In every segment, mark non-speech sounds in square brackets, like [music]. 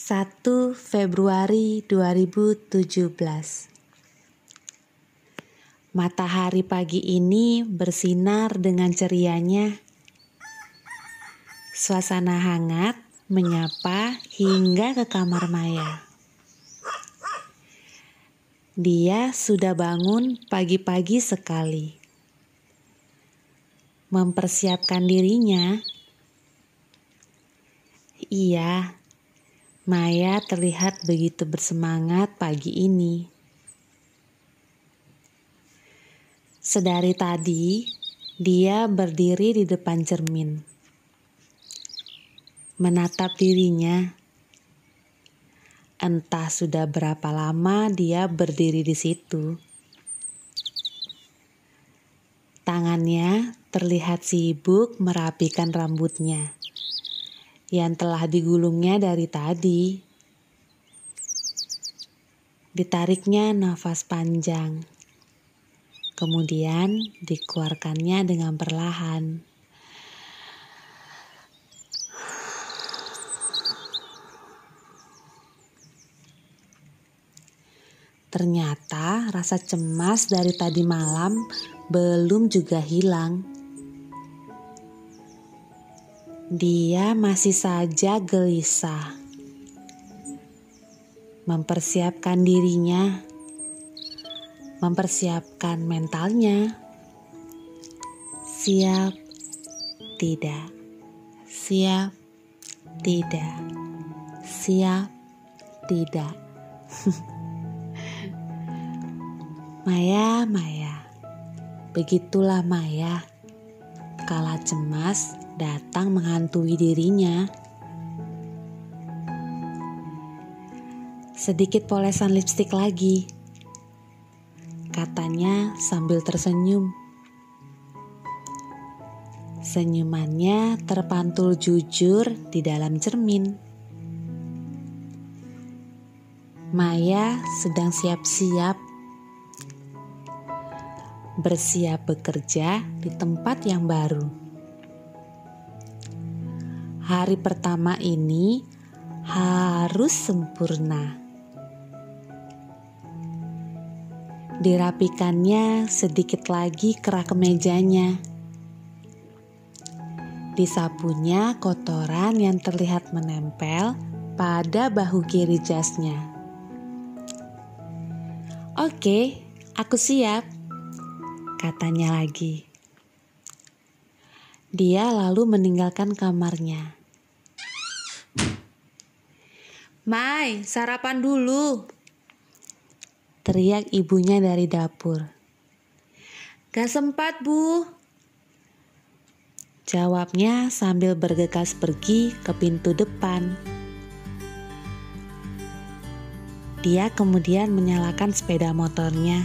1 Februari 2017 Matahari pagi ini bersinar dengan cerianya. Suasana hangat menyapa hingga ke kamar Maya. Dia sudah bangun pagi-pagi sekali. Mempersiapkan dirinya. Iya, Maya terlihat begitu bersemangat pagi ini. Sedari tadi, dia berdiri di depan cermin, menatap dirinya. Entah sudah berapa lama dia berdiri di situ. Tangannya terlihat sibuk merapikan rambutnya yang telah digulungnya dari tadi. Ditariknya nafas panjang kemudian dikeluarkannya dengan perlahan. Ternyata rasa cemas dari tadi malam belum juga hilang. Dia masih saja gelisah, mempersiapkan dirinya mempersiapkan mentalnya. Siap, tidak, siap, tidak, siap, tidak. [laughs] Maya, Maya, begitulah Maya. Kala cemas datang menghantui dirinya. Sedikit polesan lipstik lagi katanya sambil tersenyum. Senyumannya terpantul jujur di dalam cermin. Maya sedang siap-siap bersiap bekerja di tempat yang baru. Hari pertama ini harus sempurna. Dirapikannya sedikit lagi kerak kemejanya. Disapunya kotoran yang terlihat menempel pada bahu kiri jasnya. Oke, aku siap, katanya lagi. Dia lalu meninggalkan kamarnya. Mai, sarapan dulu, Teriak ibunya dari dapur. Gak sempat, Bu. Jawabnya sambil bergegas pergi ke pintu depan. Dia kemudian menyalakan sepeda motornya.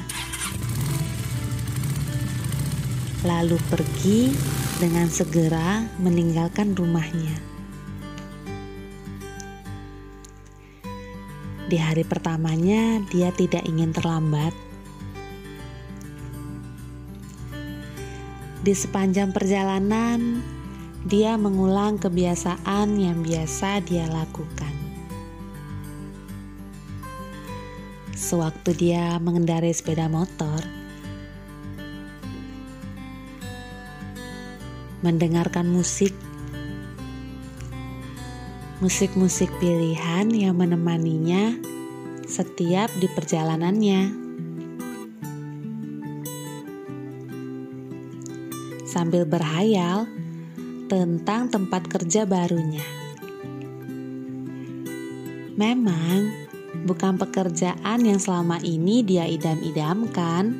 Lalu pergi dengan segera meninggalkan rumahnya. Di hari pertamanya, dia tidak ingin terlambat. Di sepanjang perjalanan, dia mengulang kebiasaan yang biasa dia lakukan. Sewaktu dia mengendarai sepeda motor, mendengarkan musik musik-musik pilihan yang menemaninya setiap di perjalanannya. Sambil berhayal tentang tempat kerja barunya. Memang bukan pekerjaan yang selama ini dia idam-idamkan,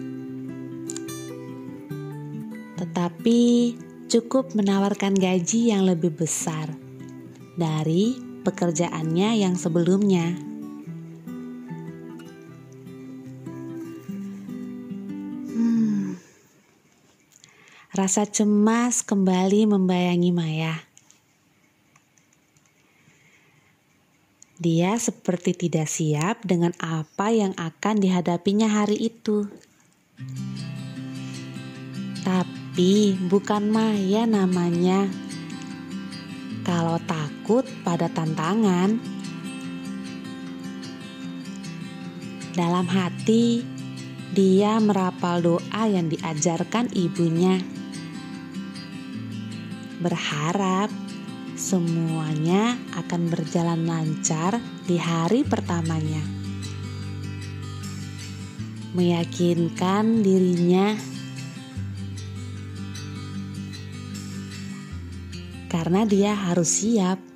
tetapi cukup menawarkan gaji yang lebih besar dari pekerjaannya yang sebelumnya. Hmm. Rasa cemas kembali membayangi Maya. Dia seperti tidak siap dengan apa yang akan dihadapinya hari itu. Tapi bukan Maya namanya. Kalau takut pada tantangan, Dalam hati, dia merapal doa yang diajarkan ibunya. Berharap semuanya akan berjalan lancar di hari pertamanya. Meyakinkan dirinya karena dia harus siap.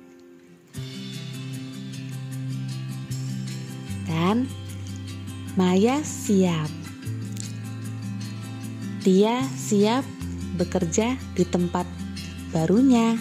Maya siap. Dia siap bekerja di tempat barunya.